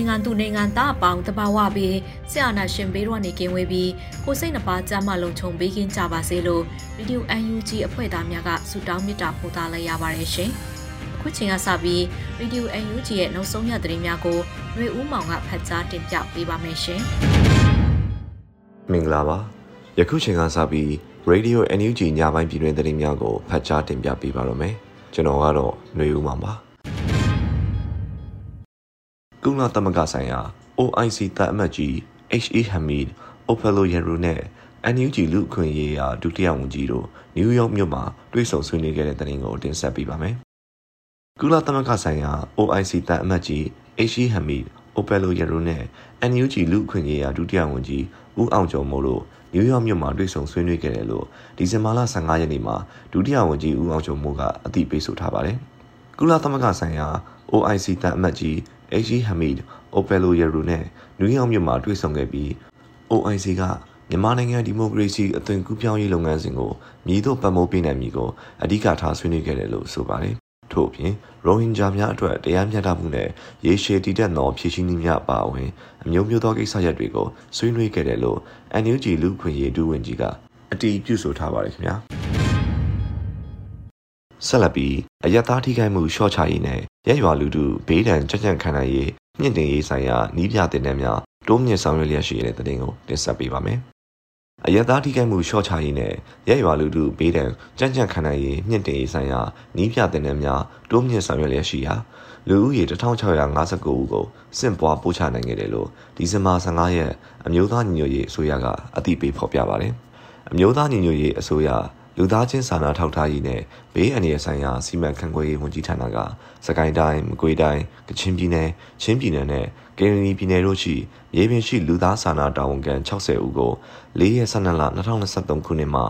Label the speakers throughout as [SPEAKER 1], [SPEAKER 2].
[SPEAKER 1] န်မာနိုင်ငံသူနိုင်ငံသားအပေါင်းတဘာဝပြီးဆရာနာရှင်ဘေးတော့နေကင်းဝေးပြီးကိုစိတ်နှပါကြမ်းမလုံးချုံပေးကင်းကြပါစေလို့ဗီဒီယို UNG အဖွဲ့သားများကဆုတောင်းမေတ္တာပို့သလိုက်ရပါတယ်ရှင်။အခုချိန်ကစပြီးဗီဒီယို UNG ရဲ့နောက်ဆုံးရသတင်းများကိုຫນွေဦးမောင်ကဖတ်ကြားတင်ပြပေးပါမယ်ရှင်။
[SPEAKER 2] မင်္ဂလာပါ။ယခုချိန်ကစပြီး Radio NUG ညပိုင်းပြည်တွင်သတင်းများကိုဖတ်ကြားတင်ပြပေးပါရမယ်။ကျွန်တော်ကတော့ຫນွေဦးမောင်ပါ။ ကုလသမဂ္ဂဆိုင်ရာ OIC တပ်အမတ်ကြီး HE Hamid Opelo Yeru နဲ့ NUG လူအခွင့်ရေးရာဒုတိယဝန်ကြီးတို့နယူးယောက်မြို့မှာတွေ့ဆုံဆွေးနွေးခဲ့တဲ့သတင်းကိုတင်ဆက်ပေးပါမယ်။ကုလသမဂ္ဂဆိုင်ရာ OIC တပ်အမတ်ကြီး HE Hamid Opelo Yeru နဲ့ NUG လူအခွင့်ရေးရာဒုတိယဝန်ကြီးဦးအောင်ကျော်မိုးတို့နယူးယောက်မြို့မှာတွေ့ဆုံဆွေးနွေးခဲ့တယ်လို့ဒီဇင်ဘာလ15ရက်နေ့မှာဒုတိယဝန်ကြီးဦးအောင်ကျော်မိုးကအသိပေးဆိုထားပါတယ်။ကုလသမဂ္ဂဆိုင်ရာ OIC တပ်အမတ်ကြီး HG Hamid Opelo Yeru နဲ့နယူးယောက်မြို့မှာတွေ့ဆုံခဲ့ပြီး OIC ကမြန်မာနိုင်ငံဒီမိုကရေစီအသွင်ကူးပြောင်းရေးလုပ်ငန်းစဉ်ကိုမြည်သို့ပတ်မိုးပေးနိုင်မည်ကိုအဓိကထားဆွေးနွေးခဲ့တယ်လို့ဆိုပါတယ်။ထို့အပြင်ရိုဟင်ဂျာများအတွက်တရားမျှတမှုနဲ့ရေရှည်တည်တတ်သောဖြည့်ရှင်းနည်းများအပါအဝင်အမျိုးမျိုးသောကိစ္စရပ်တွေကိုဆွေးနွေးခဲ့တယ်လို့ NUG လူခွင့်ရေးဒုဝန်ကြီးကအတည်ပြုဆိုထားပါတယ်ခင်ဗျာ။ ဆက်လက်ပြီးအယက်သားထိခိုက်မှုရှော့ချရေးနဲ့ရဲရွာလူထုဘေးဒဏ်ကြကြံခံနိုင်ရေးမြင့်တင်ရေးဆိုင်ရာနီးပြတင်တဲ့များတိုးမြင့်ဆောင်ရွက်လျက်ရှိတဲ့တဲ့တင်ကိုတင်ဆက်ပေးပါမယ်။အယက်သားထိခိုက်မှုရှော့ချရေးနဲ့ရဲရွာလူထုဘေးဒဏ်ကြကြံခံနိုင်ရေးမြင့်တင်ရေးဆိုင်ရာနီးပြတင်တဲ့များတိုးမြင့်ဆောင်ရွက်လျက်ရှိရာလူဦးရေ1659ဦးကိုစင့်ပွားပို့ချနိုင်ခဲ့တယ်လို့ဒီဇင်ဘာ15ရက်အမျိုးသားညီညွတ်ရေးအစိုးရကအသိပေးဖော်ပြပါတယ်။အမျိုးသားညီညွတ်ရေးအစိုးရ လူသားချင်းစာနာထောက်ထားရေးနဲ့ဘေးအန္တရာယ်ဆိုင်ရာစီမံခန့်ခွဲရေးဝန်ကြီးဌာနကစကိုင်းတိုင်းမကွေးတိုင်းကချင်ပြည်နယ်ချင်းပြည်နယ်နဲ့ကရင်ပြည်နယ်တို့ရှိရေပြင်ရှိလူသားစာနာတာဝန်ခံ60ဦးကို၄ရက်12လ2023ခုနှစ်မှာ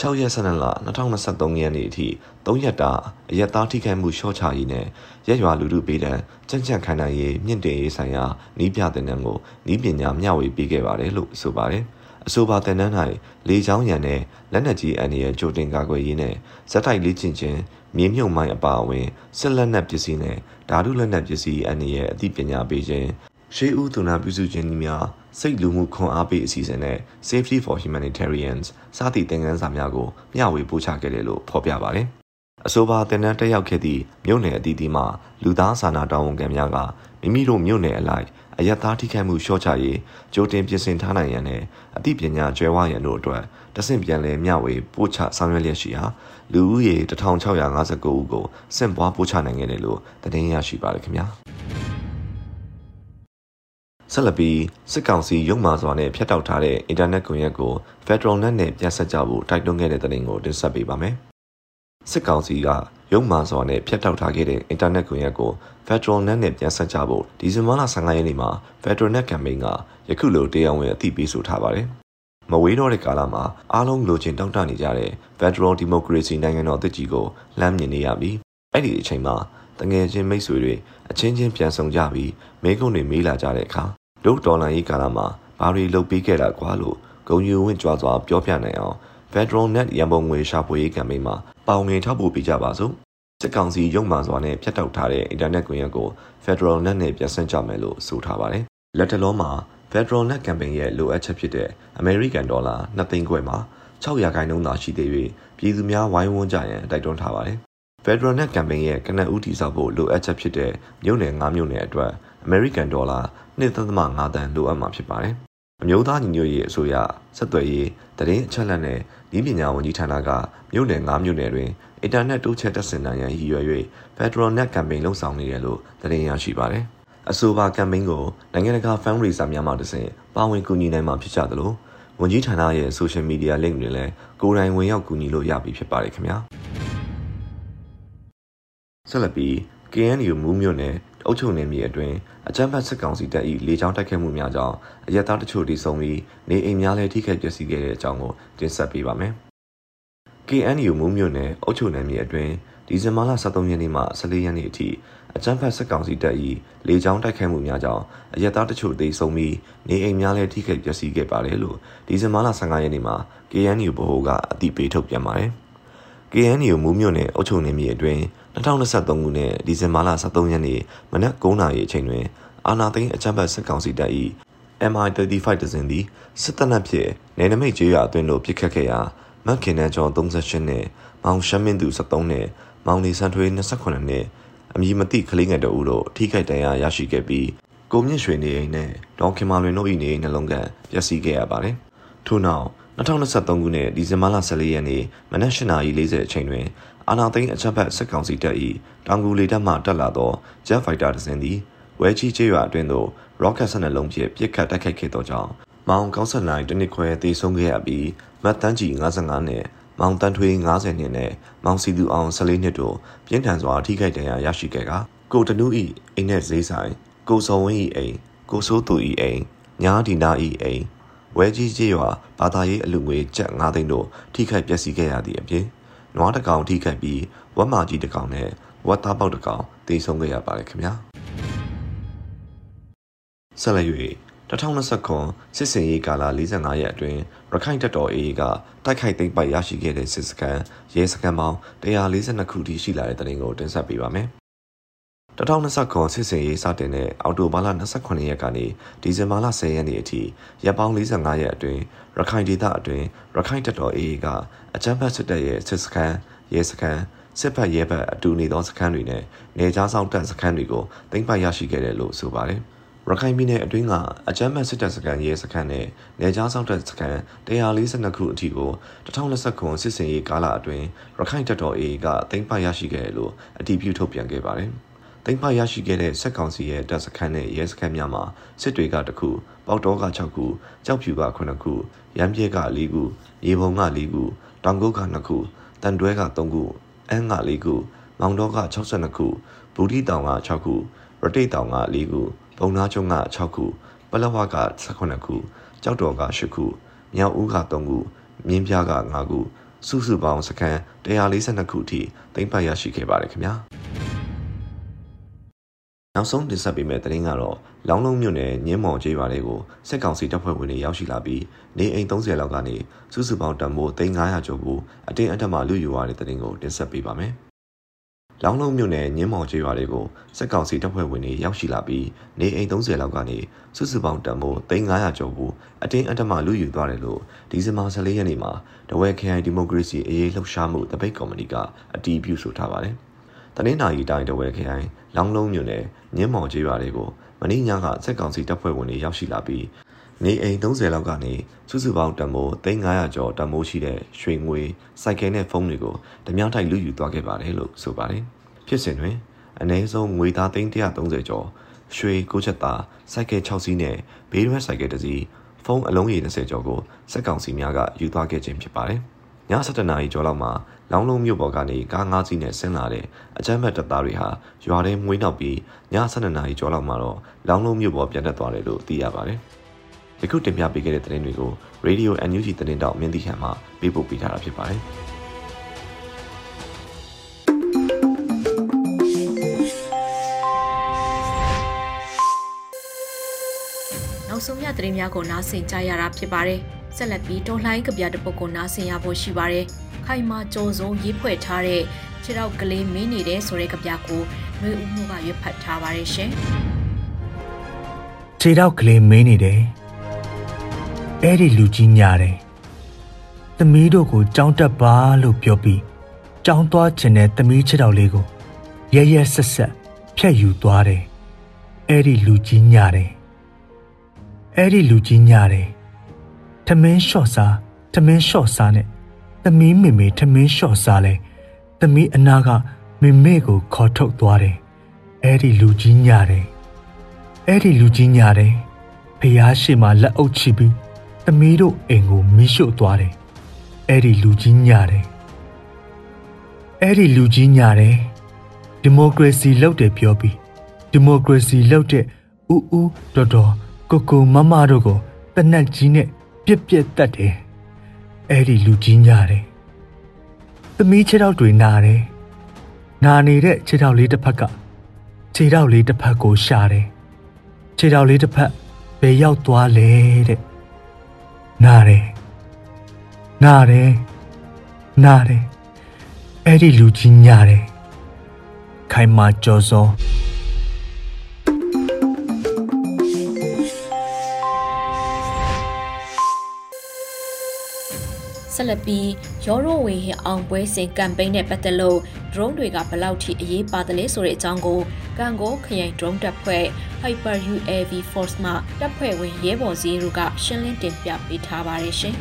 [SPEAKER 2] 6ရက်12လ2023ရက်နေ့အထိ3ရက်တာအရက်သားထိခိုက်မှုရှော့ချရေးနဲ့ရက်ရွာလူထုပေးတဲ့ကြံ့ကြံ့ခံနိုင်ရေးမြင့်တင်ရေးဆိုင်ရာနီးပြတဲ့နံကိုနီးပညာမျှဝေပေးခဲ့ပါတယ်လို့ဆိုပါတယ်။ အဆိုပါတင်နန်း၌လေချောင်းရံနဲ့လက်နက်ကြီးအန္တရာယ်ကြိုတင်ကာကွယ်ရေးနဲ့ဇက်တိုက်လေ့ကျင့်ခြင်းမြေမြုပ်မိုင်းအပါအဝင်စစ်လက်နက်ပစ္စည်းနဲ့ဓာတုလက်နက်ပစ္စည်းအန္တရာယ်အသိပညာပေးခြင်းရှေးဦးသူနာပြုစုခြင်းများစိတ်လူမှုခွန်အားပေးအစီအစဉ်နဲ့ Safety for Humanitarians စသည့်သင်ခန်းစာများကိုမျှဝေပို့ချခဲ့တယ်လို့ဖော်ပြပါတယ်။အဆိုပါတင်နန်းတက်ရောက်ခဲ့သည့်မြို့နယ်အသီးသီးမှလူသားစာနာတာဝန်ခံများကမိမိတို့မြို့နယ်အလိုက် အယက်သားထိခိုက်မှုလျှော့ချရေးကြိုတင်ပြင်ဆင်ထားနိုင်ရန်နဲ့အသိပညာကျွဲဝရန်တို့အတွက်တဆင့်ပြန်လည်မျှဝေပို့ချဆောင်ရွက်လျက်ရှိရာလူဦးရေ1659ဦးကိုစင့်ပွားပို့ချနိုင်ခဲ့တယ်လို့သတင်းရရှိပါတယ်ခင်ဗျာဆက်လက်ပြီးစစ်ကောင်စီရုံမာစွာနဲ့ဖျက်တောက်ထားတဲ့အင်တာနက်ကွန်ရက်ကို Federal Net နဲ့ပြန်ဆက်ကြဖို့တိုက်တွန်းခဲ့တဲ့သတင်းကိုတင်ဆက်ပေးပါမယ်စစ်ကောင်စီကရုံမာစွာနဲ့ဖျက်တောက်ထားခဲ့တဲ့အင်တာနက်ကွန်ရက်ကို Federal Net နဲ့ပြန်ဆက်ကြဖို့ဒီဇင်ဘာလ15ရက်နေ့မှာ Federal Net Campaign ကယခုလိုတရားဝင်အသိပေးဆိုထားပါတယ်။မဝေးတော့တဲ့ကာလမှာအားလုံးလိုချင်တောင်းတနေကြတဲ့ Federal Democracy နိုင်ငံတော်တကြီးကိုလမ်းမြင်နေရပြီးအဲ့ဒီအချိန်မှာတငယ်ချင်းမိတ်ဆွေတွေအချင်းချင်းပြန်ဆောင်ကြပြီးမိကုန်းတွေမေးလာကြတဲ့အခါဒုဒေါ်လာရေးကာလမှာဘာတွေလုပ်ပေးခဲ့တာကွာလို့ဂုံယူဝင့်ကြွားစွာပြောပြနိုင်အောင် Federal Net ရန်ပုံငွေရှာဖွေရေးကမ်ပိန်းမှာပေါင်ငင်ထောက်ပို့ပေးကြပါစို့ စစ်ကောင်စီရုံမှန်စွာနဲ့ဖျက်တောက်ထားတဲ့အင်တာနက်ကွန်ရက်ကို Federal Net နဲ့ပြန်ဆင့်ကြမယ်လို့ဆိုထားပါတယ်လက်တလုံးမှာ Federal Net Campaign ရဲ့လိုအပ်ချက်ဖြစ်တဲ့ American Dollar 2သိန်းခွဲမှာ600ခိုင်နှုန်းသာရှိသေး၍ပြည်သူများဝိုင်းဝန်းကြရန်တိုက်တွန်းထားပါတယ် Federal Net Campaign ရဲ့ကနအူးတီဆောက်ဖို့လိုအပ်ချက်ဖြစ်တဲ့မြို့နယ်9မြို့နယ်အတွက် American Dollar 2.5တန်လိုအပ်မှာဖြစ်ပါတယ်။အမျိုးသားညီညွတ်ရေးအစိုးရဆက်သွယ်ရေးတရင်အချက်လက်နဲ့ ဤပညာဝန်ကြီးဌာနကမြို့နယ်9မြို့နယ်တွင်အင်တာနက်တိုးချဲ့တက်ဆင်နိုင်ရန်ရည်ရွယ်၍ Federal Net Campaign လှုံ့ဆော်နေတယ်လို့သတင်းရရှိပါတယ်။အဆိုပါ campaign ကိုနိုင်ငံတကာ fundraiser များမှတဆင့်ပါဝင်ကူညီနိုင်မှာဖြစ်ကြသလိုဝန်ကြီးဌာနရဲ့ social media link တွေလည်းကိုယ်တိုင်ဝင်ရောက်ကူညီလို့ရပြီဖြစ်ပါတယ်ခင်ဗျာဆက်လက်ပြီး KNU မူးမြို့နယ်အုပ်ချုပ်နယ်မြေအတွင်း အကြမ်းဖက်စစ်ကောင်စီတပ်၏လေကြောင်းတိုက်ခိုက်မှုများကြောင့်အရက်သားတချို့တိဆုံပြီးနေအိမ်များလည်းထိခိုက်ပျက်စီးခဲ့တဲ့အကြောင်းကိုတင်ဆက်ပေးပါမယ်။ KNU မူးမြို့နယ်အုပ်ချုပ်နယ်မြေအတွင်းဒီဇင်ဘာလ23ရက်နေ့မှ14ရက်နေ့အထိအကြမ်းဖက်စစ်ကောင်စီတပ်၏လေကြောင်းတိုက်ခိုက်မှုများကြောင့်အရက်သားတချို့သေဆုံးပြီးနေအိမ်များလည်းထိခိုက်ပျက်စီးခဲ့ပါတယ်လို့ဒီဇင်ဘာလ15ရက်နေ့မှာ KNU ဗဟိုကအသိပေးထုတ်ပြန်ပါတယ်။ KNU မူးမြို့နယ်အုပ်ချုပ်နယ်မြေအတွင်း 2023ခုနှစ်ဒီဇင်ဘာလ23ရက်နေ့မနက်9:00နာရီအချိန်တွင်အာနာသိန်းအကြမ်းဖက်စစ်ကောင်စီတပ်၏ MI35 တစင်းသည်စစ်တပ်နက်ဖြင့်နယ်နိမိတ်ကျေးရွာအတွင်းသို့ပစ်ခတ်ခဲ့ရာမက်ခင်နန်ကျော်38နဲ့မောင်ရှမ်းမင်းသူ73နဲ့မောင်လီဆန်ထွေး28နဲ့အမည်မသိကလေးငယ်တို့ဦးတို့ထိခိုက်ဒဏ်ရာရရှိခဲ့ပြီးကိုမြင့်ရွှေနေအိမ်နဲ့ဒေါခင်မာလွင်တို့၏နေအိမ်နှလုံးကပျက်စီးခဲ့ရပါတယ်။ထို့နောက်2023ခုနှစ်ဒီဇင်ဘာလ14ရက်နေ့မနက်8:40အချိန်တွင် အာနာသိန်းအချက်ဖက်စစ်ကောင်စီတပ်၏တောင်ကူလေတပ်မှတက်လာသော Jet Fighter တစ်စင်းသည်ဝဲကြီးကျေးရွာအတွင်းသို့ rocket 12လုံးဖြင့်ပစ်ခတ်တိုက်ခိုက်ခဲ့သောကြောင့်မောင်ကောင်းဆက်နိုင်တနစ်ခွဲတေဆုံးခဲ့ရပြီးမတ်တန်းကြီး55နဲ့မောင်တန်းထွေး90နှစ်နဲ့မောင်စီသူအောင်14နှစ်တို့ပြင်းထန်စွာထိခိုက်ဒဏ်ရာရရှိခဲ့ကကိုတနူးဤအိမ်နဲ့ဈေးဆိုင်ကိုစောဝင်းဤအိမ်ကိုစိုးသူဤအိမ်ညာဒီနာဤအိမ်ဝဲကြီးကြီးရွာဘာသာရေးအလူငွေကျပ်9သိန်းတို့ထိခိုက်ပျက်စီးခဲ့ရသည့်အပြင် နွားတကောင်ထိခိုက်ပြီးဝက်မာကြီးတကောင်နဲ့ဝက်သားပေါက်တကောင်တေဆုံးခဲ့ရပါတယ်ခင်ဗျာဆက်လက်၍2029စစ်စင်ရေးကာလ45ရက်အတွင်းရခိုင်တပ်တော် AA ကတိုက်ခိုက်သိမ်းပိုက်ရရှိခဲ့တဲ့စစ်စခန်းရဲစခန်းပေါင်း142ခုထိရှိလာတဲ့တဲ့တင်ကိုတင်ဆက်ပေးပါမယ်။ 2029စစ်စင်ရေးစတင်တဲ့အောက်တိုဘာလ28ရက်ကနေဒီဇင်ဘာလ10ရက်နေ့အထိရပ်ပေါင်း45ရက်အတွင်းရခိုင်ဒေသအတွင်းရခိုင်တပ်တော် AA ကအကြမ်းဖက်စစ်တပ်ရဲ့စစ်စခန်းရဲစခန်းစစ်ဖက်ရဲဘက်အတူနေသောစခန်းတွေနဲ့နေကြားဆောင်တပ်စခန်းတွေကိုသိမ်းပိုက်ရရှိခဲ့တယ်လို့ဆိုပါတယ်။ရခိုင်ပြည်နယ်အတွင်းကအကြမ်းဖက်စစ်တပ်စခန်းရဲစခန်းနဲ့နေကြားဆောင်တပ်စခန်း142ခုအထိကို2029စစ်စင်ရေးကာလအတွင်းရခိုင်တပ်တော် AA ကသိမ်းပိုက်ရရှိခဲ့တယ်လို့အတည်ပြုထုတ်ပြန်ခဲ့ပါတယ်။ သိမ်းပိုက်ရရှိခဲ့တဲ့စက်ကောင်စီရဲ့တပ်စခန်းနဲ့ရဲစခန်းများမှာစစ်တွေကတခုပေါတောက6ခုကြောက်ဖြူက9ခုရမ်းပြဲက4ခုရေပုံက4ခုတောင်ကုတ်က2ခုတန်တွဲက3ခုအန်းက4ခုမောင်တော်က62ခုဘူဒီတောင်က6ခုရတိတ်တောင်က4ခုပုံနာချုံက6ခုပလဝက18ခုကြောက်တော်က8ခုမြောက်ဦးက3ခုမြင်းပြားက5ခုစုစုပေါင်းစခန်း142ခုအထိသိမ်းပိုက်ရရှိခဲ့ပါတယ်ခင်ဗျာ နောက်ဆုံးတင်ဆက်ပေးမယ့်သတင်းကတော့လောင်းလုံးမြို့နယ်ညင်းမော်ကျေးရွာလေးကိုစစ်ကောင်စီတပ်ဖွဲ့ဝင်တွေရောက်ရှိလာပြီးနေအိမ်30လောက်ကနေစုစုပေါင်းတန်ဖိုး3900ကျော်ကိုအတင်းအဓမ္မလူယူရတဲ့သတင်းကိုတင်ဆက်ပေးပါမယ်။လောင်းလုံးမြို့နယ်ညင်းမော်ကျေးရွာတွေကိုစစ်ကောင်စီတပ်ဖွဲ့ဝင်တွေရောက်ရှိလာပြီးနေအိမ်30လောက်ကနေစုစုပေါင်းတန်ဖိုး3900ကျော်ကိုအတင်းအဓမ္မလူယူသွားတယ်လို့ဒီဇင်ဘာ14ရက်နေ့မှာတဝဲခရိုင်ဒီမိုကရေစီအရေးလှုပ်ရှားမှုတပိတ်ကော်မတီကအတည်ပြုဆိုထားပါတယ်။ တနင်္လာရီတိုင်းတဝဲခရိုင်လောင်းလုံးမြို့နယ်ညင်းမော်ကျေးရွာတွေကိုမနေ့ညကစစ်ကောင်စီတပ်ဖွဲ့ဝင်တွေရောက်ရှိလာပြီးနေအိမ်30လောက်ကနေစုစုပေါင်းတန်မိုး3500ကျော်တန်မိုးရှိတဲ့ရွှေငွေစိုက်ကယ်နဲ့ဖုန်းတွေကိုဓမြောင်းထိုက်လူယူသွားခဲ့ပါတယ်လို့ဆိုပါတယ်။ဖြစ်စဉ်တွင်အနည်းဆုံးငွေသား330ကျော်ရွှေ6ချက်သားစိုက်ကယ်6စီးနဲ့ဘေးရွက်စိုက်ကယ်တစ်စီးဖုန်းအလုံးရေ30ကျော်ကိုစက်ကောင်စီများကယူသွားခဲ့ခြင်းဖြစ်ပါတယ်။ည7:00နာရီကျော်လောက်မှာ လောင်းလုံးမြို့ပေါ်ကနေကား၅စီးနဲ့ဆင်းလာတဲ့အကြမ်းဖက်တပ်သားတွေဟာရွာထဲမွေးနောက်ပြီးည7:00နာရီကျော်လောက်မှာတော့လောင်းလုံးမြို့ပေါ်ပြန်တက်သွားတယ်လို့သိရပါတယ်။ယခုတင်ပြပေးခဲ့တဲ့သတင်းတွေကို Radio NUG သတင်းတောက်မြင့်တိဟန်မှပေးပို့ပေးထားတာဖြစ်ပါတယ်။
[SPEAKER 1] နောက်ဆုံးရသတင်းများကိုနားဆင်ကြရတာဖြစ်ပါတယ်။ဆက်လက်ပြီးတော်လှန်ရေးကြပြတပုတ်ကိုနားဆင်ရဖို့ရှိပါတယ်။ ခိုင်မာကြော်စုံရေးဖွဲ့ထားတဲ့ခြေထောက်ကလေးမင်းနေတဲ့ဆိုတဲ့ကြပြကိုຫນွေဦးမှုကရွတ်ဖတ်ထားပါတယ်ရှင်။
[SPEAKER 3] ခြေထောက်ကလေးမင်းနေတယ်။အဲ့ဒီလူကြီးညာတယ်။သမီးတို့ကိုကြောင်းတက်ပါလို့ပြောပြီးကြောင်းသွားခြင်းတဲ့သမီးချစ်တော်လေးကိုရဲရဲဆက်ဆက်ဖြတ်ယူသွားတယ်အဲ့ဒီလူကြီးညတယ်အဲ့ဒီလူကြီးညတယ်ထမင်းလျှော့စားထမင်းလျှော့စားနဲ့ သမီးမေမေထမင်းလျှော့စားလဲသမီးအနာကမေမေကိုခေါ်ထုတ်သွားတယ်အဲ့ဒီလူကြီးညတယ်အဲ့ဒီလူကြီးညတယ်ဖះရှိမှလက်အုပ်ချပြီးသမီးတို့အိမ်ကိုမီးရှို့သွားတယ်အဲ့ဒီလူကြီးညတယ်အဲ့ဒီလူကြီးညတယ်ဒီမိုကရေစီလောက်တယ်ပြောပြီးဒီမိုကရေစီလောက်တဲ့ဥဥတော်တော်ကိုကိုမမတို့ကိုတနက်ကြီးနဲ့ပြက်ပြက်တတ်တယ် အဲ့ဒီလူကြီးညတယ်သမီးခြေထောက်တွေနာတယ်နာနေတဲ့ခြေထောက်လေးတစ်ဖက်ကခြေထောက်လေးတစ်ဖက်ကိုရှာတယ်ခြေထောက်လေးတစ်ဖက်ဘယ်ရောက်သွားလဲတဲ့နာတယ်နာတယ်နာတယ်အဲ့ဒီလူကြီးညာတယ်ခိုင်မာကြော်စော
[SPEAKER 1] ဆက်လက်ပြီးရောရိုဝေဟင်အောင်ပွဲစဉ်ကမ်ပိန်းနဲ့ပတ်သက်လို့ drone တွေကဘလောက်ထိအရေးပါတယ်လဲဆိုတဲ့အကြောင်းကိုကန်ကိုခရိုင် drone တပ်ဖွဲ့ Hyper UAV Force မှတပ်ဖွဲ့ဝင်ရဲဘော်စီတို့ကရှင်းလင်းတင်ပြပေးထားပါတယ်ရှင်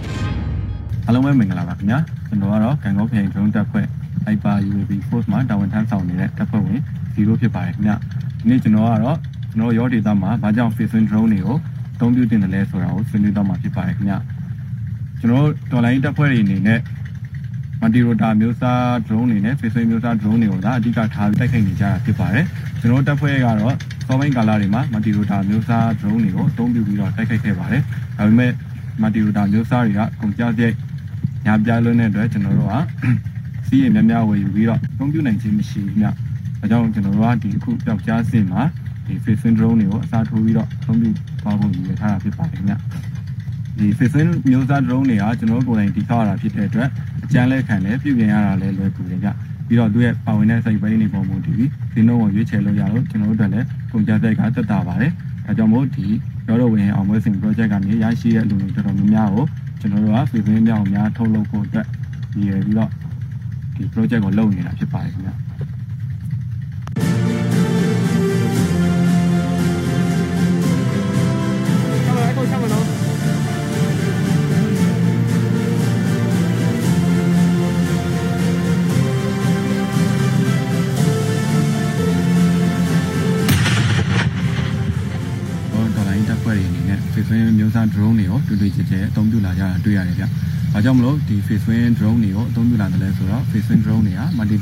[SPEAKER 1] ။
[SPEAKER 4] အားလုံးပဲမင်္ဂလာပါခင်ဗျာ။ကျွန်တော်ကတော့ကန်ကိုခရိုင် drone တပ်ဖွဲ့ Hyper UAV Force မှာတာဝန်ထမ်းဆောင်နေတဲ့တပ်ဖွဲ့ဝင်0ဖြစ်ပါတယ်ခင်ဗျ။ဒီနေ့ကျွန်တော်ကတော့ကျွန်တော်ရောဒေတာမှာဘာကြောင့် facing drone တွေကိုအသုံးပြုတင်တယ်လဲဆိုတာကိုဆွေးနွေးတော့မှာဖြစ်ပါတယ်ခင်ဗျ။ ကျွန်တော်တော်လိုင်းတပ်ဖွဲ့တွေအနေနဲ့မတီရိုတာမျိုးစား drone တွေနဲ့ face မျိုးစား drone တွေကိုဒါအဓိကထားပြီးတိုက်ခိုက်နေကြတာဖြစ်ပါတယ်ကျွန်တော်တပ်ဖွဲ့ကတော့စောပိုင်းကာလတွေမှာမတီရိုတာမျိုးစား drone တွေကိုအသုံးပြုပြီးတော့တိုက်ခိုက်ခဲ့ပါတယ်ဒါပေမဲ့မတီရိုတာမျိုးစားတွေကကုန်ကြစရိတ်ညာပြလွန်းတဲ့အတွက်ကျွန်တော်တို့ကစီးရင်များများဝယ်ယူပြီးတော့အသုံးပြုနိုင်ခြင်းမရှိဘူးမြဒါကြောင့်ကျွန်တော်တို့ကဒီအခုပျောက်ကြားစင်မှာဒီ face drone တွေကိုအစားထိုးပြီးတော့အသုံးပြုသွားဖို့ရည်ရွယ်ထားတာဖြစ်ပါတယ်ခင်ဗျ ဒီ fixing မျိုးစား drone တွေကကျွန်တော်ကိုယ်တိုင်တိဆောက်ရတာဖြစ်တဲ့အတွက်အကျန်းလဲခံလဲပြုပြင်ရတာလဲလွယ်ကူတယ်ကြပြီးတော့သူရဲ့ပါဝင်တဲ့စိတ်ပိုင်းတွေပုံမှုတည်ပြီးဒီနှုန်းကိုရွေးချယ်လို့ရလို့ကျွန်တော်တို့အတွက်လည်းကုန်ကျစရိတ်ကသက်သာပါတယ်အဲကြောင့်မို့ဒီရောတော့ဝင်အောင်မွေးစင် project ကနေရရှိတဲ့လူတွေတော်တော်များများကိုကျွန်တော်တို့က fixing မြောက်များထုတ်လုပ်ဖို့အတွက်ရည်ရွယ်ပြီးတော့ဒီ project ကိုလုပ်နေတာဖြစ်ပါတယ်ခင်ဗျာ မျိုးစား drone တွေကိုတွေ့တွေ့ကြကြအသုံးပြုလာကြတာတွေ့ရတယ်ဗျ။ဘာကြောင့်မလို့ဒီ face win drone တွေကိုအသုံးပြုလာတယ်လဲဆိုတော့ face win drone တွေက multi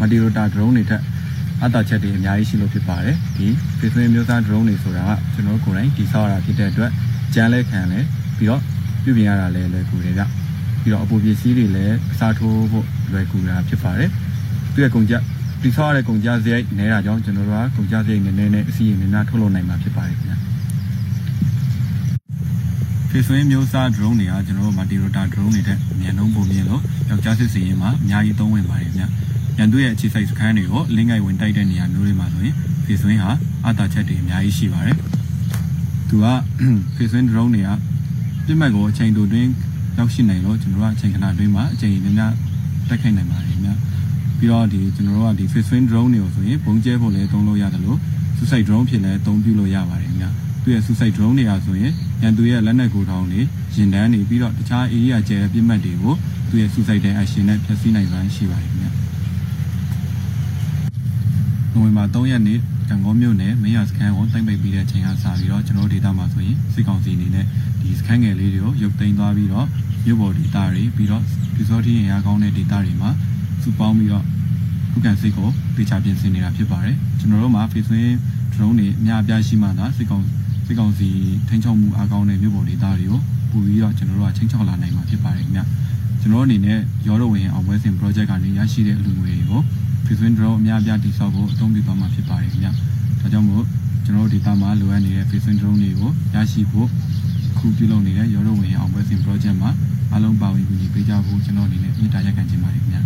[SPEAKER 4] multi rotor drone တွေထက်အတာချက်တွေအများကြီးရှိလို့ဖြစ်ပါတယ်။ဒီ face win မျိုးစား drone တွေဆိုတာကကျွန်တော်ကိုယ်တိုင်တိဆောက်ရတာဖြစ်တဲ့အတွက်ကြမ်းလဲခံလဲပြီးတော့ပြုပြင်ရတာလည်းလွယ်ကူတယ်ဗျ။ပြီးတော့အပူပစ္စည်းတွေလည်းအစားထိုးဖို့လွယ်ကူတာဖြစ်ပါတယ်။သူရဲ့ကုန်ကြတိဆောက်ရတဲ့ကုန်ကြစရိတ်နဲတာကြောင့်ကျွန်တော်တို့ကကုန်ကြစရိတ်နည်းနည်းနဲ့အစီအရင်များထုတ်လုပ်နိုင်မှာဖြစ်ပါတယ်ခင်ဗျာ။ face wing မျိုးစား drone တွေကကျွန်တော်တို့ multi rotor drone တွေတဲ့မြန်နှုံးပုံမြင်လို့ယောက်ျားစစ်စီရင်မှာအများကြီးသုံးဝင်ပါတယ်ဗျ။ရန်သူရဲ့အခြေစိုက်စခန်းတွေကိုလင်းငိုင်ဝင်တိုက်တဲ့နေရာမျိုးတွေမှာဆိုရင် face wing ဟာအတာချက်တွေအများကြီးရှိပါတယ်။သူက face wing drone တွေကပြစ်မှတ်ကိုအချိန်တိုတွင်းရောက်ရှိနိုင်လို့ကျွန်တော်တို့အချိန်ခဏတွင်းမှာအချိန်များများတိုက်ခိုက်နိုင်ပါတယ်ဗျ။ပြီးတော့ဒီကျွန်တော်တို့ကဒီ face wing drone တွေကိုဆိုရင်ဘုံကျဲဖို့လည်းသုံးလို့ရတယ်လို့ suicide drone ဖြစ်လည်းအသုံးပြုလို့ရပါတယ်ဗျ။သူရဲ့ suicide drone တွေကဆိုရင် ရန်သူရဲ့လက်နက်ကိုထောင်တွေရင်တန်းနေပြီးတော့တခြား area ကျဲတဲ့ပြစ်မှတ်တွေကိုသူရဲ့ suicide action နဲ့ဖျက်ဆီးနိုင်စွမ်းရှိပါတယ်ခင်ဗျ။နိုဝင်ဘာ3ရက်နေ့ကံကောမြို့နယ်မင်းရစခန်းကိုတိုက်ပိတ်ပြီးတဲ့အချိန်ကစပြီးတော့ကျွန်တော်ဒေတာမှာဆိုရင်စစ်ကောင်စီအနေနဲ့ဒီစခန်းငယ်လေးတွေကိုရုပ်သိမ်းသွားပြီးတော့မြို့ပေါ်ဒေတာတွေပြီးတော့ဒီစောတိရင်ရကောင်းတဲ့ဒေတာတွေမှာစုပေါင်းပြီးတော့ခုခံစစ်ကိုတေချာပြင်ဆင်နေတာဖြစ်ပါတယ်ကျွန်တော်တို့မှာ Facebook drone တွေအများအပြားရှိမှသာစစ်ကောင်စ စ်ကောင်စီထိန်းချုပ်မှုအားကောင်းတဲ့မြို့ပေါ်ဒေသတွေကိုပို့ပြီးတော့ကျွန်တော်တို့ကချင်းချောက်လာနိုင်မှာဖြစ်ပါတယ်ခင်ဗျကျွန်တော်အနေနဲ့ရောတော်ဝင်အောင်ပွဲစဉ် project ကနေရရှိတဲ့အလူငွေတွေကို Fishwin Drone အများအပြားတိစောက်ဖို့အသုံးပြုသွားမှာဖြစ်ပါတယ်ခင်ဗျဒါကြောင့်မို့ကျွန်တော်တို့ဒေသမှာလိုအပ်နေတဲ့ Fishwin Drone တွေကိုရရှိဖို့ခုပြုလုပ်နေတဲ့ရောတော်ဝင်အောင်ပွဲစဉ် project မှာအားလုံးပါဝင်ကူညီပေးကြဖို့ကျွန်တော်အနေနဲ့မြစ်တာရက်ခံချင်ပါတယ်ခင်ဗျ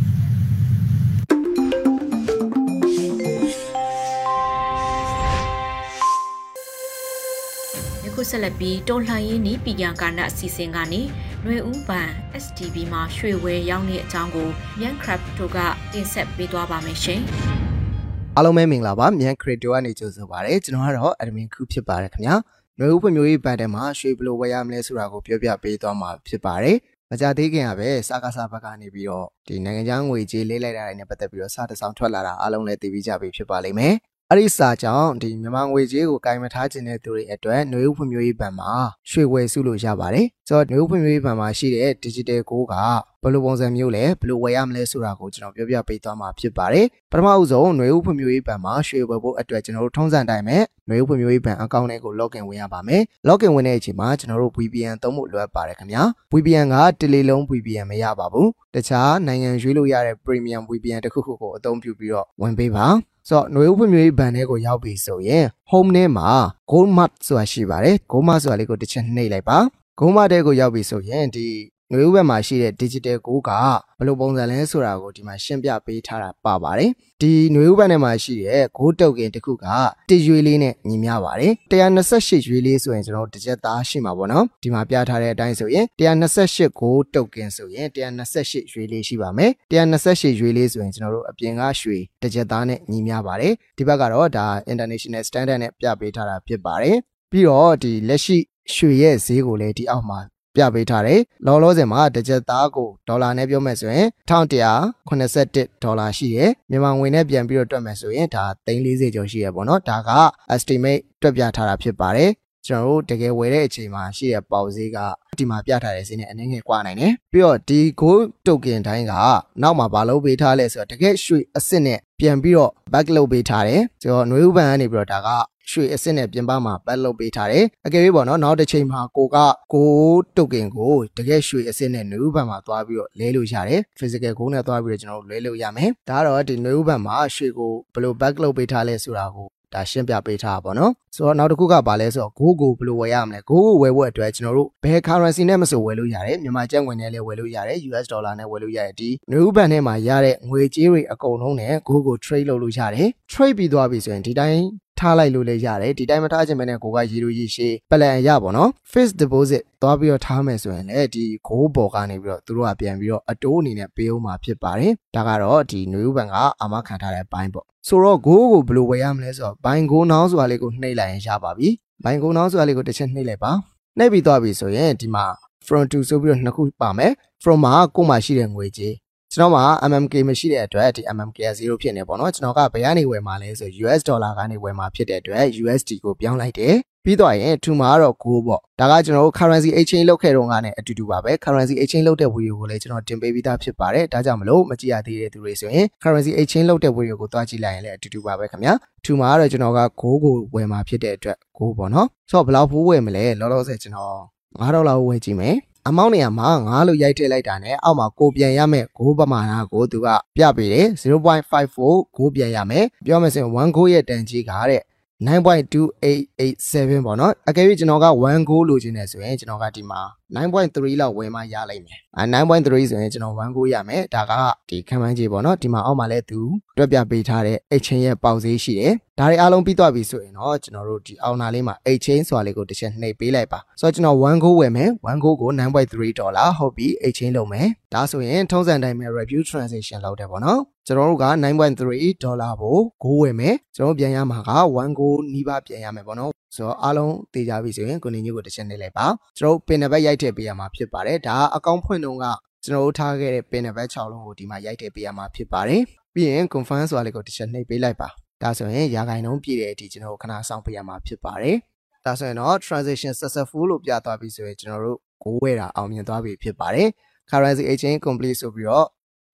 [SPEAKER 1] ခုဆက်လက်ပြီးတော်လှန်ရေးနီးပီယံကာနအစီအစဉ်ကနေ ຫນွေဦးပန် STB မှာရွှေဝဲရောင်းနေတဲ့အကြောင်းကို Yan Crypto ကတင်ဆက်ပေးသွားပါမယ်ရှင်။
[SPEAKER 5] အားလုံးပဲမင်္ဂလာပါမြန် Crypto ကနေကြိုဆိုပါရစေကျွန်တော်ကတော့ admin ခုဖြစ်ပါတယ်ခင်ဗျာ။ຫນွေဦးဖွံ့ဖြိုးရေးဘဏ်ထဲမှာရွှေဘယ်လိုဝယ်ရမလဲဆိုတာကိုပြောပြပေးသွားမှာဖြစ်ပါတယ်။မကြသေးခင်ကပဲစကားစားဘက်ကနေပြီးတော့ဒီနိုင်ငံခြားငွေကြေးလေးလိုက်တာတွေနဲ့ပတ်သက်ပြီးတော့စတဆောင်ထွက်လာတာအားလုံးလည်းသိပြီးကြပြီဖြစ်ပါလိမ့်မယ်။ အဲ့ဒီစာကြောင့်ဒီမြန်မာငွေကြေးကိုကင်မထားခြင်းတဲ့သူတွေအတွက်နှွေးဖွံ့ဖြိုးရေးဘဏ်မှာရွှေဝယ်စုလို့ရပါတယ်။ဆိုတော့နှွေးဖွံ့ဖြိုးရေးဘဏ်မှာရှိတဲ့ digital gold က ဘယ်လိုပုံစံမျိုးလဲဘယ်လိုဝယ်ရမလဲဆိုတာကိုကျွန်တော်ပြောပြပေးသွားမှာဖြစ်ပါတယ်ပထမအဆုံးຫນွေဥဖွံ့ဖြိုးရေးဘဏ်မှာရွှေဝယ်ဖို့အတွက်ကျွန်တော်တို့ထုံးစံတိုင်းပဲຫနွေဥဖွံ့ဖြိုးရေးဘဏ်အကောင့်လေးကို login ဝင်ရပါမယ် login ဝင်တဲ့အချိန်မှာကျွန်တော်တို့ VPN သုံးဖို့လိုအပ်ပါတယ်ခင်ဗျာ VPN ကတလီလုံး VPN မရပါဘူးတခြားနိုင်ငံရွေးလို့ရတဲ့ premium VPN တစ်ခုခုကိုအသုံးပြုပြီးတော့ဝင်ပေးပါဆိုတော့ຫນွေဥဖွံ့ဖြိုးရေးဘဏ်ထဲကိုရောက်ပြီဆိုရင် home ထဲမှာ gold mart ဆိုတာရှိပါတယ် gold mart ဆိုတာလေးကိုတစ်ချက်နှိပ်လိုက်ပါ gold mart ထဲကိုရောက်ပြီဆိုရင်ဒီ ငွေဥပမာရှိတဲ့ digital ကိုကဘယ်လိုပုံစံလဲဆိုတာကိုဒီမှာရှင်းပြပေးထားတာပါပါတယ်ဒီငွေဥပမာမှာရှိတဲ့ gold token တစ်ခုကတရွေလေးနဲ့ညီမျှပါတယ်128ရွေလေးဆိုရင်ကျွန်တော်တစ်ချက်သားရှိမှာပေါ့နော်ဒီမှာပြထားတဲ့အတိုင်းဆိုရင်128 gold token ဆိုရင်128ရွေလေးရှိပါမယ်128ရွေလေးဆိုရင်ကျွန်တော်တို့အပြင်ကရွှေတစ်ချက်သားနဲ့ညီမျှပါတယ်ဒီဘက်ကတော့ဒါ international standard နဲ့ပြပေးထားတာဖြစ်ပါတယ်ပြီးတော့ဒီလက်ရှိရွှေရဲ့ဈေးကိုလည်းဒီအောက်မှာ ပြပေးထားတယ်။လောလောဆယ်မှာတစ်ကြက်သားကိုဒေါ်လာနဲ့ပြောမယ်ဆိုရင်1181ဒေါ်လာရှိတယ်။မြန်မာငွေနဲ့ပြန်ပြီးတော့တွက်မယ်ဆိုရင်ဒါ340ကျော်ရှိရပေါ့နော်။ဒါက estimate တွက်ပြထားတာဖြစ်ပါတယ်။ကျွန်တော်တို့တကယ်ဝယ်တဲ့အချိန်မှာရှိတဲ့ပေါက်ဈေးကဒီမှာပြထားတဲ့ဈေးနဲ့အနည်းငယ်ကွာနိုင်တယ်ပြီးတော့ဒီ gold token တိုင်းကနောက်မှာဘာလို့ပေးထားလဲဆိုတော့တကယ်ရွှေအစ်စ်နဲ့ပြန်ပြီးတော့ back လုပ်ပေးထားတယ်ဆိုတော့ຫນွေဥပန်ကနေပြီးတော့ဒါက ရွှေအစစ်နဲ့ပြင်ပမှာပတ်လုပ်ပေးထားတယ်အကယ်၍ပေါ့နော်နောက်တစ်ချိန်မှာကိုကကိုတိုကင်ကိုတကယ်ရွှေအစစ်နဲ့နွေဥပံမှာသွားပြီးတော့လဲလို့ရတယ် physical ကိုနဲ့သွားပြီးတော့ကျွန်တော်တို့လဲလို့ရမယ်ဒါကတော့ဒီနွေဥပံမှာရွှေကိုဘယ်လို back လုပ်ပေးထားလဲဆိုတာကိုဒါရှင်းပြပေးထားပါတော့နော်ဆိုတော့နောက်တစ်ခုကဘာလဲဆိုတော့ Google ဘယ်လိုဝယ်ရမလဲ Google ဝယ်ဖို့အတွက်ကျွန်တော်တို့ဘယ် currency နဲ့မဆိုဝယ်လို့ရတယ်မြန်မာကျပ်ငွေနဲ့လည်းဝယ်လို့ရတယ် US ဒေါ်လာနဲ့ဝယ်လို့ရတယ်ဒီနွေဥပန်ထဲမှာရတဲ့ငွေကြေးတွေအကုန်လုံးနဲ့ Google trade လုပ်လို့ရတယ် trade ပြီးသွားပြီဆိုရင်ဒီတိုင်း ထားလိုက်လို့လည်းရတယ်ဒီတိုင်းမထားခြင်းပဲနဲ့ကိုကရေလိုရေရှည်ပလန်ရပါတော့ fixed deposit သွားပြီးတော့ထားမယ်ဆိုရင်လည်းဒီဂိုးပေါ်ကနေပြီးတော့သူတို့ကပြန်ပြီးတော့အတိုးအနေနဲ့ပေးအောင်မှာဖြစ်ပါတယ်ဒါကတော့ဒီနယူးဘန်ကအာမခံထားတဲ့အပိုင်းပေါ့ဆိုတော့ဂိုးကိုဘယ်လိုဝယ်ရမလဲဆိုတော့ဘိုင်ဂိုးနောင်းဆိုတာလေးကိုနှိပ်လိုက်ရင်ရပါပြီဘိုင်ဂိုးနောင်းဆိုတာလေးကိုတစ်ချက်နှိပ်လိုက်ပါနှိပ်ပြီးသွားပြီဆိုရင်ဒီမှာ front to ဆိုပြီးတော့နှစ်ခုပါမယ် from မှာကို့မှာရှိတဲ့ငွေကြေး ကျွန်တော်မှာ MMK မရှိတဲ့အတွက်ဒီ MMK က0ဖြစ်နေပေါ့နော်ကျွန်တော်ကဘယ်ကနေဝယ်မှာလဲဆို US ဒေါ်လာကနေဝယ်မှာဖြစ်တဲ့အတွက် USD ကိုပြောင်းလိုက်တယ်ပြီးတော့ရင်2မှာတော့9ပေါ့ဒါကကျွန်တော်တို့ currency exchange လုပ်ခဲ့တော့ကနဲ့အတူတူပါပဲ currency exchange လုပ်တဲ့ video ကိုလည်းကျွန်တော်တင်ပေးပြီးသားဖြစ်ပါတယ်ဒါကြောင့်မလို့မကြည့်ရသေးတဲ့သူတွေဆိုရင် currency exchange လုပ်တဲ့ video ကိုတွားကြည့်လိုက်ရင်လည်းအတူတူပါပဲခင်ဗျာ2မှာတော့ကျွန်တော်က9ကိုဝယ်မှာဖြစ်တဲ့အတွက်9ပေါ့နော်ဆိုတော့ဘယ်လောက်ဖိုးဝယ်မလဲလောလောဆယ်ကျွန်တော်9ဒေါ်လာဝယ်ကြည့်မယ် အမောင်းနေရာမှာ9လို့ရိုက်ထည့်လိုက်တာနဲ့အောက်မှာကိုပြန်ရမယ်ဂိုးပမာဏကိုသူကပြပေးတယ်0.54ဂိုးပြန်ရမယ်ပြောမယ်ဆိုရင်1ဂိုးရဲ့တန်ကြီးကတဲ့9.2887ပေါ့နော်အကယ်၍ကျွန်တော်က1 goal လိုချင်တယ်ဆိုရင်ကျွန်တော်ကဒီမှာ9.3လောက်ဝယ်မှရလိမ့်မယ်အဲ9.3ဆိုရင်ကျွန်တော်1 goal ရမယ်ဒါကဒီခံမှန်းကြီးပေါ့နော်ဒီမှာအောက်မှာလည်းသူတွက်ပြပေးထားတဲ့ exchange ရဲ့ပေါက်ဈေးရှိတယ်ဒါတွေအားလုံးပြီးသွားပြီဆိုရင်တော့ကျွန်တော်တို့ဒီအောက်နာလေးမှာ exchange ဆိုတာလေးကိုတစ်ချက်နှိပ်ပေးလိုက်ပါဆိုတော့ကျွန်တော်1 goal ဝယ်မယ်1 goal ကို9.3ဒေါ်လာဟုတ်ပြီ exchange လုပ်မယ်ဒါဆိုရင်ထုံးစံတိုင်းပဲ review transaction လုပ်တယ်ပေါ့နော်ကျွန်တော်တို့က9.3ဒေါ်လာကို6ဝယ်မယ်ကျွန်တော်ပြန်ရမှာက1ကိုနီးပါးပြန်ရမယ်ပေါ့နော်ဆိုတော့အားလုံးသိကြပြီဆိုရင်ကိုနေညို့ကိုတစ်ချက်နေလိုက်ပါကျွန်တော်ပင်နဘက်ရိုက်ထည့်ပေးရမှာဖြစ်ပါတယ်ဒါအကောင့်ဖွင့်တော့ကကျွန်တော်တို့ထားခဲ့တဲ့ပင်နဘက်6လုံးကိုဒီမှာရိုက်ထည့်ပေးရမှာဖြစ်ပါတယ်ပြီးရင် confirm ဆိုတာလေးကိုတစ်ချက်နှိပ်ပေးလိုက်ပါ ဒါဆိုရင်ရာဂိုင်နှုန်းပြည့်တဲ့အထိကျွန်တော်ခဏစောင့်ပေးရမှာဖြစ်ပါတယ်ဒါဆိုရင်တော့ transaction successful လို့ပြသွားပြီဆိုရင်ကျွန်တော်တို့ကိုဝဲတာအောင်မြင်သွားပြီဖြစ်ပါတယ် currency exchange complete ဆိုပြီးတော့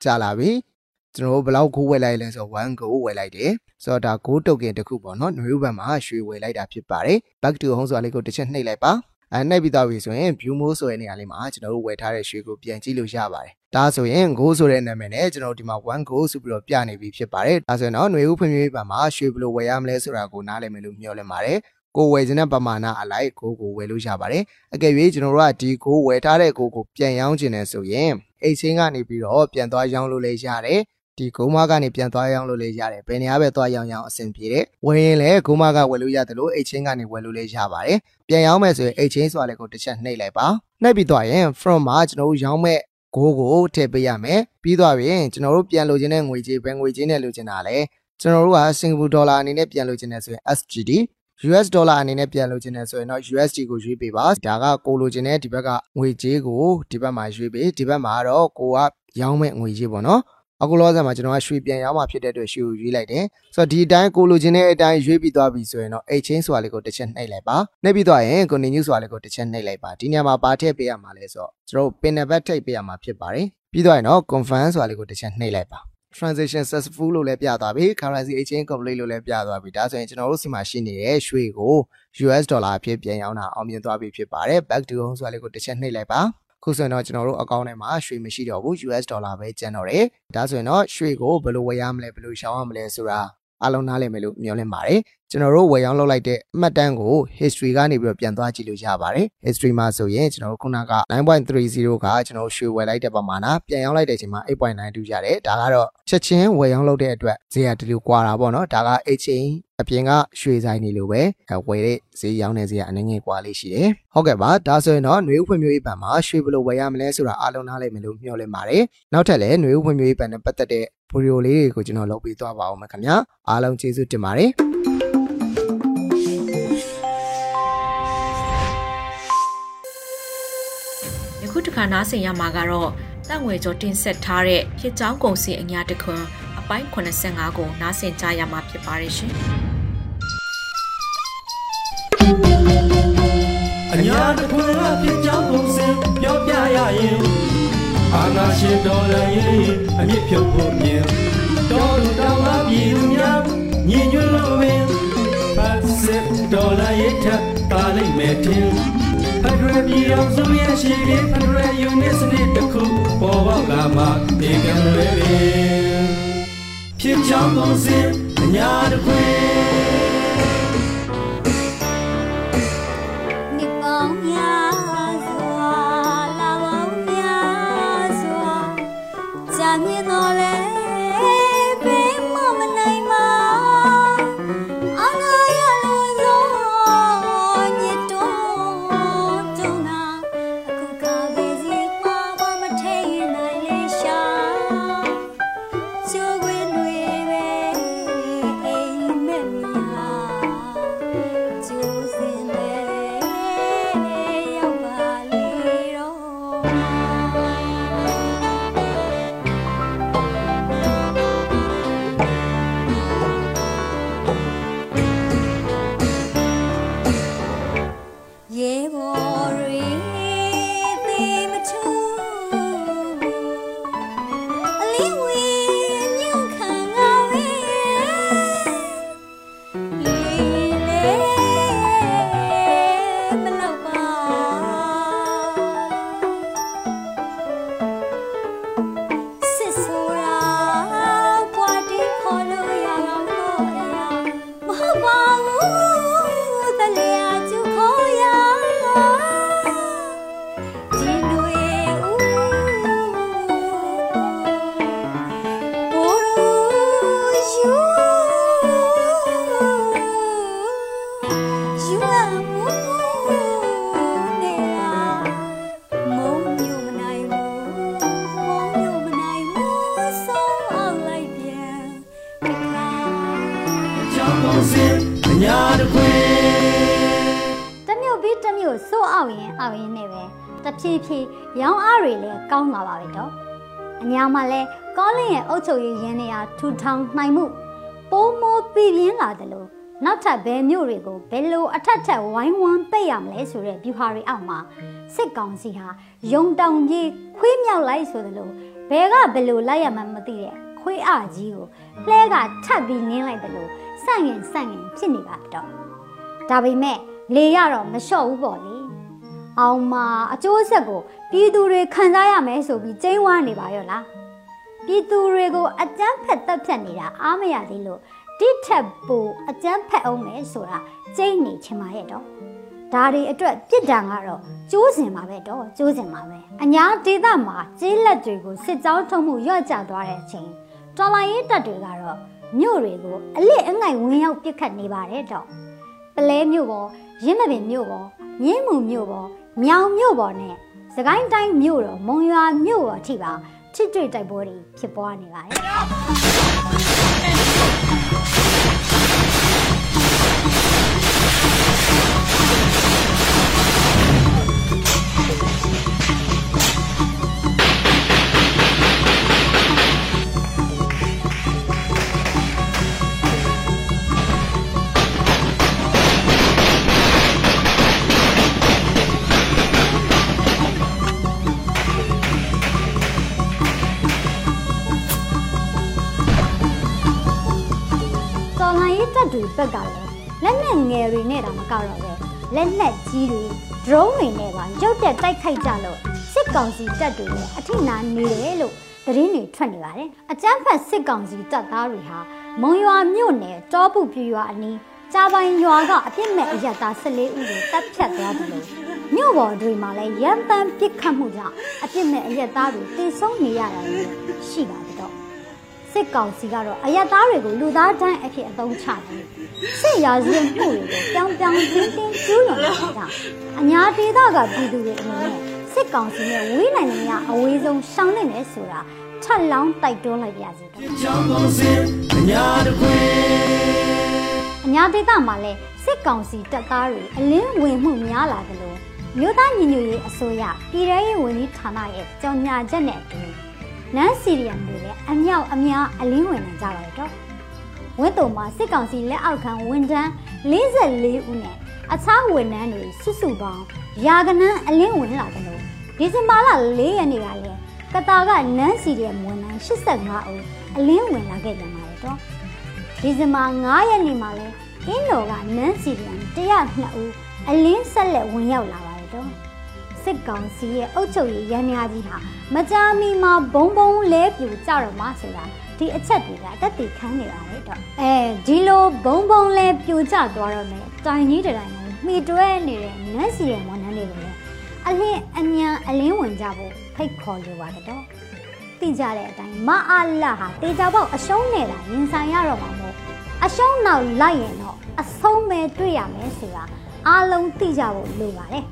[SPEAKER 5] ကြာလာပြီကျွန်တော်တို့ဘယ်လောက်ကိုဝယ်လိုက်လဲဆိုတော့1ကိုဝယ်လိုက်တယ်ဆိုတော့ဒါ6 token တစ်ခုပေါ့နော်နွေဥပံမှာရွှေဝယ်လိုက်တာဖြစ်ပါတယ် back to home ဆိုတာလေးကိုတစ်ချက်နှိပ်လိုက်ပါအဲနှိပ်ပြီးသားပြီဆိုရင် view mode ဆိုတဲ့နေရာလေးမှာကျွန်တော်တို့ဝယ်ထားတဲ့ရွှေကိုပြန်ကြည့်လို့ရပါတယ် ဒါဆိုရင် go ဆိုတဲ့နာမည်နဲ့ကျွန်တော်တို့ဒီမှာ1 go ဆိုပြီးတော့ပြနေပြီဖြစ်ပါတယ်ဒါဆိုရင်တော့ຫນွေဥဖွံ့ဖြိုးရေးပံမှာရွှေဘယ်လိုဝယ်ရမလဲဆိုတာကိုနားလည်မယ်လို့မျှော်လင့်ပါတယ်ကိုဝယ်ခြင်းတဲ့ပမာဏအလိုက်ကိုကိုဝယ်လို့ရပါတယ်အကယ်၍ကျွန်တော်တို့ကဒီကိုဝယ်ထားတဲ့ကိုကိုပြန်ရောင်းခြင်းနဲ့ဆိုရင်အိတ်ချင်းကနေပြီးတော့ပြန်သွားရောင်းလို့လည်းရတယ်ဒီဂိုးမကနေပြန်သွားရောင်းလို့လည်းရတယ်ဘယ်နေရာပဲသွားရောင်းရောင်းအဆင်ပြေတယ်ဝယ်ရင်လည်းဂိုးမကဝယ်လို့ရတယ်လို့အိတ်ချင်းကနေဝယ်လို့လည်းရပါတယ်ပြန်ရောင်းမယ်ဆိုရင်အိတ်ချင်းဆိုတာလည်းကိုတစ်ချက်နှိပ်လိုက်ပါနှိပ်ပြီးသွားရင် from မှာကျွန်တော်တို့ရောင်းမဲ့ ဂိုးကိုထည့်ပေးရမယ်ပြီးသွားရင်ကျွန်တော်တို့ပြန်လိုချင်တဲ့ငွေကြေးဘယ်ငွေကြေးနဲ့လိုချင်တာလဲကျွန်တော်တို့ကစင်ကာပူဒေါ်လာအနေနဲ့ပြန်လိုချင်တယ်ဆိုရင် SGD US ဒေါ်လာအနေနဲ့ပြန်လိုချင်တယ်ဆိုရင်တော့ USD ကိုရွေးပေးပါဒါကကိုလိုချင်တဲ့ဒီဘက်ကငွေကြေးကိုဒီဘက်မှာရွေးပေးဒီဘက်မှာတော့ကိုကရောင်းမဲ့ငွေကြေးပေါ့နော် အခုလောဆယ်မှာကျွန်တော်ကရွှေပြန်ရောင်းမှာဖြစ်တဲ့အတွက်ရွှေကိုရွေးလိုက်တယ်ဆိုတော့ဒီအတိုင်းကိုလိုချင်တဲ့အတိုင်းရွေးပြီးသွားပြီဆိုရင်တော့ exchange ဆိုတာလေးကိုတစ်ချက်နှိပ်လိုက်ပါနှိပ်ပြီးသွားရင် continue ဆိုတာလေးကိုတစ်ချက်နှိပ်လိုက်ပါဒီနေရာမှာပါထည့်ပေးရမှာလဲဆိုတော့ကျွန်တော် pin number ထိပ်ပေးရမှာဖြစ်ပါတယ်ပြီးသွားရင်တော့ confirm ဆိုတာလေးကိုတစ်ချက်နှိပ်လိုက်ပါ transaction successful လို့လည်းပြသွားပြီ currency exchange complete လို့လည်းပြသွားပြီဒါဆိုရင်ကျွန်တော်တို့စီမှာရှိနေတဲ့ရွှေကို US ဒေါ်လာအဖြစ်ပြန်ရောင်းတာအောင်မြင်သွားပြီဖြစ်ပါတယ် back to home ဆိုတာလေးကိုတစ်ချက်နှိပ်လိုက်ပါ ခုဆိုရင်တော့ကျွန်တော်တို့အကောင့်ထဲမှာရွှေမရှိတော့ဘူး US ဒေါ်လာပဲကျန်တော့တယ်ဒါဆိုရင်တော့ရွှေကိုဘယ်လိုဝယ်ရမလဲဘယ်လိုရှောင်းရမလဲဆိုတာအားလုံးနားလည်မယ်လို့မျှော်လင့်ပါတယ် ကျွန်တော်တို့ဝယ်ရောင်းလုပ်လိုက်တဲ့အမှတ်တမ်းကို history ကနေပြီးတော့ပြန်သွားကြည့်လို့ရပါတယ် history မှာဆိုရင်ကျွန်တော်တို့ခုနက9.30ကကျွန်တော်ရွှေဝယ်လိုက်တဲ့ပမာဏပြန်ရောင်းလိုက်တဲ့အချိန်မှာ8.92ရတယ်ဒါကတော့ချက်ချင်းဝယ်ရောင်းလုပ်တဲ့အတွက်ဈေးကဒီလိုကွာတာပေါ့နော်ဒါက exchange အပြင်ကရွှေဆိုင်နေလို့ပဲဝယ်တဲ့ဈေးရောင်းတဲ့ဈေးကအနည်းငယ်ကွာလေးရှိတယ်။ဟုတ်ကဲ့ပါဒါဆိုရင်တော့ຫນွေဥဖွံ့ဖြိုးရေးဘဏ်မှာရွှေဘယ်လိုဝယ်ရမလဲဆိုတာအားလုံးနားလည်မယ်လို့မျှော်လင့်ပါတယ်။နောက်ထပ်လည်းຫນွေဥဖွံ့ဖြိုးရေးဘဏ်နဲ့ပတ်သက်တဲ့ဗီဒီယိုလေးတွေကိုကျွန်တော်လုပ်ပေးသွားပါအောင်မယ်ခင်ဗျာ။အားလုံးကျေးဇူးတင်ပါတယ်။
[SPEAKER 1] တစ်ခါနားဆင်ရမှာကတော့တန့်ငွေကျော်တင်ဆက်ထားတဲ့ဖြစ်ချောင်းကုံစီအညာတခွန်းအပိုင်း85ကိုနားဆင်ကြရမှာဖြစ်ပါတယ်ရှင်။
[SPEAKER 6] အညာတခွင်အဖြစ်ကြောင်းပုံစံပြောပြရရင်အာနာရှင်တော်လည်းအမြင့်ဖြုတ်ဖို့မြင်တော်လူတော်မှာပြည်သူများညီညွတ်လို့ပင်ဖတ်စစ်တော်လည်းထပ်ပါလိမ့်မယ်တင် ဖက်ဒရယ်ပြည်အောင်စုရဲ့ရှိတဲ့ဖက်ဒရယ်ယူနစ်စနစ်တစ်ခုပေါ်ပေါက်လာမှဒီကံလွယ်ပင်ဖြစ်ချောင်းပုံစံအညာတခွင်
[SPEAKER 7] ကောင်းလာပါပဲတော့အညာမှာလဲကောလင်းရဲ့အုတ်ချု
[SPEAKER 6] ပ်
[SPEAKER 7] ရည်ရင်းနေရာထူထောင်နိုင်မှုပိုးမိုးပြည်ပြင်းလာတယ်လို့နောက်ထပ်ဘယ်မျိုးတွေကိုဘယ်လိုအထက်ထက်ဝိုင်းဝန်းပိတ်ရမလဲဆိုတဲ့ view ဟာတွေအောက်မှာစစ်ကောင်စီဟာယုံတောင်ကြီးခွေးမြောက်လိုက်ဆိုတယ်လို့ဘယ်ကဘယ်လိုလိုက်ရမှန်းမသိတဲ့ခွေးအကြီးကိုလှဲကထပ်ပြီးနင်းလိုက်တယ်လို့စန့်ရင်စန့်ရင်ဖြစ်နေပါတော့ဒါပေမဲ့လေရတော့မလျှော့ဘူးပေါ့လေ အောင်မအကျိုးဆက်ကိုပြည်သူတွေခံစားရမယ်ဆိုပြီးကျင်းဝါနေပါရောလားပြည်သူတွေကိုအကြမ်းဖက်တပ်ဖြတ်နေတာအားမရသေးလို့တိထက်ပိုအကြမ်းဖက်အောင်မယ်ဆိုတာကျင်းနေချင်ပါရဲ့တော့ဒါတွေအတွက်ပြစ်ဒဏ်ကတော့ကျိုးစင်ပါပဲတော့ကျိုးစင်ပါပဲအညာဒေသမှာကျေးလက်တွေကိုစစ်ကြောင်းထုံးမှုရော့ကျသွားတဲ့အချိန်ထတော်လိုင်းရေးတပ်တွေကတော့မြို့တွေကိုအလစ်အငိုက်ဝင်ရောက်ပစ်ခတ်နေပါတယ်တော့ပလဲမြို့ပေါ်ရင်းမပင်မြို့ပေါ်မြင်းမှုမြို့ပေါ် မြောင်မြို့ပေါ်နဲ့စကိုင်းတိုင်းမြို့တော်မုံရွာမြို့ပေါ်အထိပါထိတွေ့တိုက်ပွဲတွေဖြစ်ပွားနေပါတယ် တပ်တွေဘက်ကလည်းလက်နက်ငယ်တွေနဲ့တောင်မကောက်တော့ပဲလက်နက်ကြီးတွေ drone တွေနဲ့ပါရုတ်တက်တိုက်ခိုက်ကြလို့စစ်ကောင်စီတပ်တွေလည်းအထိနာနေတယ်လို့သတင်းတွေထွက်နေပါတယ်အကြမ်းဖက်စစ်ကောင်စီတပ်သားတွေဟာမုံရွာမြို့နယ်တောပုပြရွာအနီးကြားပိုင်ရွာကအပြစ်မဲ့အရက်သား14ဦးကိုတပ်ဖြတ်သွားတယ်လို့မြို့ပေါ်တွေမှာလည်းရန်ပန်းပစ်ခတ်မှုကြောင့်အပြစ်မဲ့အရက်သားတွေတေဆုံးနေရတာလည်းရှိပါတယ်တော့ စစ်ကောင်စီကတော့အယက်သားတွေကိုလူသားတန်းအဖြစ်အသုံးချတယ်စစ်ရာဇဝတ်မှုတွေကိုပြောင်းပြောင်းတင်းတင်းကျူးလွန်နေတာကြောင့်အညာဒေသကပြည်သူတွေအနေနဲ့စစ်ကောင်စီနဲ့ဝေးနိုင်နေရအဝေးဆုံးရှောင်းနေတယ်ဆိုတာထပ်လောင်းတိုက်တွန်းလိုက်ပါစီတော့
[SPEAKER 6] ကြောင်းကုန်စင်အညာတခွေ
[SPEAKER 7] အညာဒေသမှာလဲစစ်ကောင်စီတပ်သားတွေအလင်းဝင်မှုများလာတယ်လို့မြို့သားညီညွတ်ရေးအစိုးရပြည်ထရေးဝန်ကြီးဌာနရဲ့ကြော်ညာချက်နဲ့အတူ နန်းစီရီယမ်တွေလည်းအမြောက်အများအလင်းဝင်နေကြပါတယ်တော့ဝင်းတုံမှာစစ်ကောင်စီလက်အောက်ခံဝန်ထမ်း44ဦးနဲ့အခြားဝန်ထမ်းတွေစုစုပေါင်းရာကနန်းအလင်းဝင်လာတယ်လို့ဒီဇင်ဘာလ4ရက်နေ့ကလည်းကတာကနန်းစီရီယမ်ဝန်ထမ်း85ဦးအလင်းဝင်လာခဲ့ကြပါတယ်တော့ဒီဇင်ဘာ9ရက်နေ့မှာလဲအင်းတော်ကနန်းစီရန်102ဦးအလင်းဆက်လက်ဝင်ရောက်လာပါတယ်တော့ စစ်ကောင်စီရဲ့အုပ်ချုပ်ရေးရန်ရာကြီးဟာမကြာမီမှာဘုံဘုံလဲပြူကြတော့မှဆိုတာဒီအချက်တွေကတက်တည်ခန်းနေပါတယ်တော့အဲဒီလိုဘုံဘုံလဲပြူကြသွားတော့မယ်တိုင်ကြီးတတိုင်းကိုမှီတွဲနေတဲ့နန်းစီရန်ဝန်ထမ်းတွေကိုလည်းအလင်းအမြန်အလင်းဝင်ကြဖို့ဖိတ်ခေါ်လိုပါတယ်တော့သိကြတဲ့အတိုင်းမအားလာဟာတေချာပေါက်အရှုံးနေတာရင်ဆိုင်ရတော့မှာမို့အရှုံးနောက်လိုက်ရင်တော့အဆုံးပဲတွေ့ရမယ်ဆိုတာအားလုံးသိကြဖို့လိုပါတယ်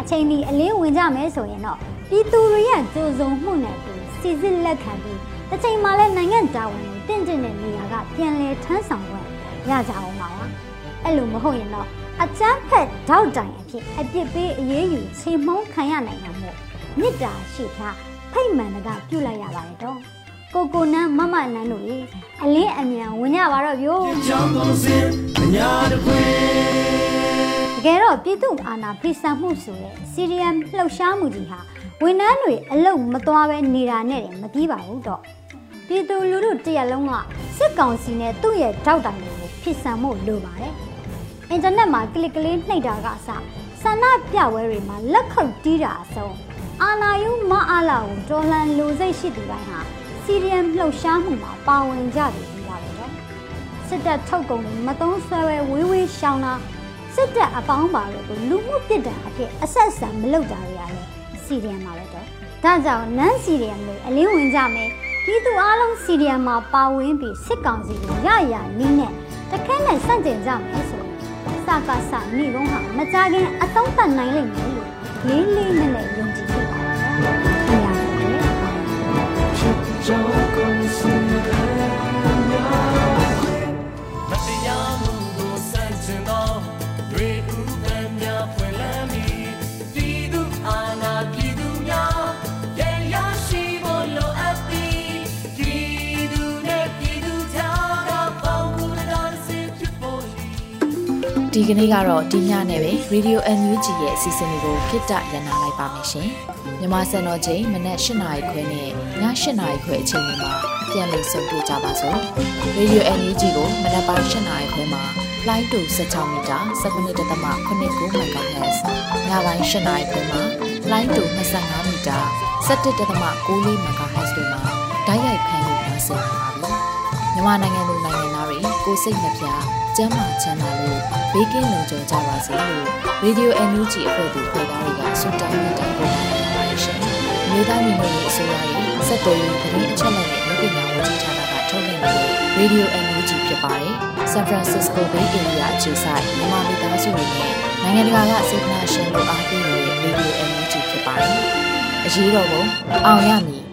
[SPEAKER 7] အချိန်ဒီအလင်းဝင်ကြမယ်ဆိုရင်တော့ပြည်သူတွေရဲ့ကြိုးစုံမှုနဲ့အတူစီစစ်လက်ခံပြီးတစ်ချိန်မှလည်းနိုင်ငံတာဝန်ကိုတင့်တင့်တဲ့နေရာကပြန်လည်ထမ်းဆောင်ခွင့်ရကြအောင်ပါပါအဲ့လိုမဟုတ်ရင်တော့အကျန်းဖက်ထောက်တိုင်အဖြစ်အပြစ်ပေးအရေးယူချိန်မှုန်းခံရနိုင်တာမို့မြစ်တာရှိဖြားဖိတ်မှန်တကပြုတ်လိုက်ရပါတယ်တော့ကိုကိုနန်းမမနန်းတို့လေအလင်းအမြန်ဝင်ကြပါတော့ဗျို့
[SPEAKER 6] ကြောင်းကုန်စင်အညာတခွေ
[SPEAKER 7] တကယ်တော့ပြည်သူအာဏာဖိစံမှုဆိုတဲ့စီရီယမ်လှုပ်ရှားမှုကြီးဟာဝန်ထမ်းတွေအလုံမသွားပဲနေတာနဲ့တည်းမပြီးပါဘူးတော့ပြည်သူလူထုတရက်လုံးကစစ်ကောင်စီနဲ့သူ့ရဲ့ထောက်တိုင်တွေကိုဖိစံမှုလိုပါတယ်အင်တာနက်မှာကလစ်ကလေးနှိပ်တာကအစဆန္ဒပြပွဲတွေမှာလက်ခုပ်တီးတာအဆုံးအာနာယုမအားလာကိုတော်လန်လိုစိတ်ရှိသူတိုင်းဟာစီရီယမ်လှုပ်ရှားမှုမှာပါဝင်ကြတယ်ပြီးပါပဲတော့စစ်တပ်ထုတ်ကုန်တွေမသုံးဆွဲဝဲဝေးဝေးရှောင်းတာ စစ်တပ်အပေါင်းပါတွေကိုလူမှုပြစ်ဒဏ်အဖြစ်အဆက်ဆံမလုပ်တာတွေရတယ်စီရီယမ်မှာပဲတော့ဒါကြောင့်နန်းစီရီယမ်တွေအလင်းဝင်ကြမယ်ပြည်သူအလုံးစီရီယမ်မှာပါဝင်ပြီးစစ်ကောင်စီကိုရရနည်းနဲ့တခဲနဲ့စန့်ကျင်ကြမယ်ဆိုရင်စကားစနေကုန်းဟာမကြခင်အသုံးသတ်နိုင်လိမ့်မယ်လို့လေးလေးနက်နက်ယုံကြည်ဖြစ်ပါတယ်။အများကြီးပဲ။
[SPEAKER 6] ကြောင်းကုန်စင်
[SPEAKER 8] ဒီကနေ့ကတော့ဒီညနဲ့ပဲ Radio NUG ရဲ့အစီအစဉ်လေးကိုခਿੱတရနာလိုက်ပါမယ်ရှင်။မြန်မာစံတော်ချိန်မနက်၈နာရီခွဲနဲ့ည၈နာရီခွဲအချိန်တွေမှာပြန်လည်ဆုံတွေ့ကြပါစို့။ Radio NUG ကိုမနက်ပိုင်း၈နာရီခွဲမှာလိုင်းတူ16မီတာ17.8 MHz ညပိုင်း၈နာရီခွဲမှာလိုင်းတူ25မီတာ17.6 MHz တို့မှာဓာတ်ရိုက်ဖမ်းလို့နိုင်စေပါပြီ။မြန်မာနိုင်ငံသူနိုင်ငံသားတွေကိုစိတ်နှပြ ကျန်းမာချမ်းသာလို့ဘေးကင်းလုံခြုံကြပါစေလို့ Radio NUG အဖွဲ့သူဖွဲ့သားတွေကဆုတောင်းမေတ္တာပို့သပါတယ်ရှင်။မျိုးသားညီညွတ်ရေးအစိုးရရဲ့စက်တော်ရေးသတင်းအချက်အလက်နဲ့လူပညာဝန်ကြီးဌာနကထုတ်လွှင့်နေတဲ့ Radio NUG ဖြစ်ပါတယ်။ San Francisco Bay Area အခြေစိုက်မြန်မာမိသားစုတွေနဲ့နိုင်ငံတကာကစေတနာရှင်တို့အားပေးနေတဲ့ Radio NUG ဖြစ်ပါတယ်။အရေးတော်ပုံအောင်ရမည်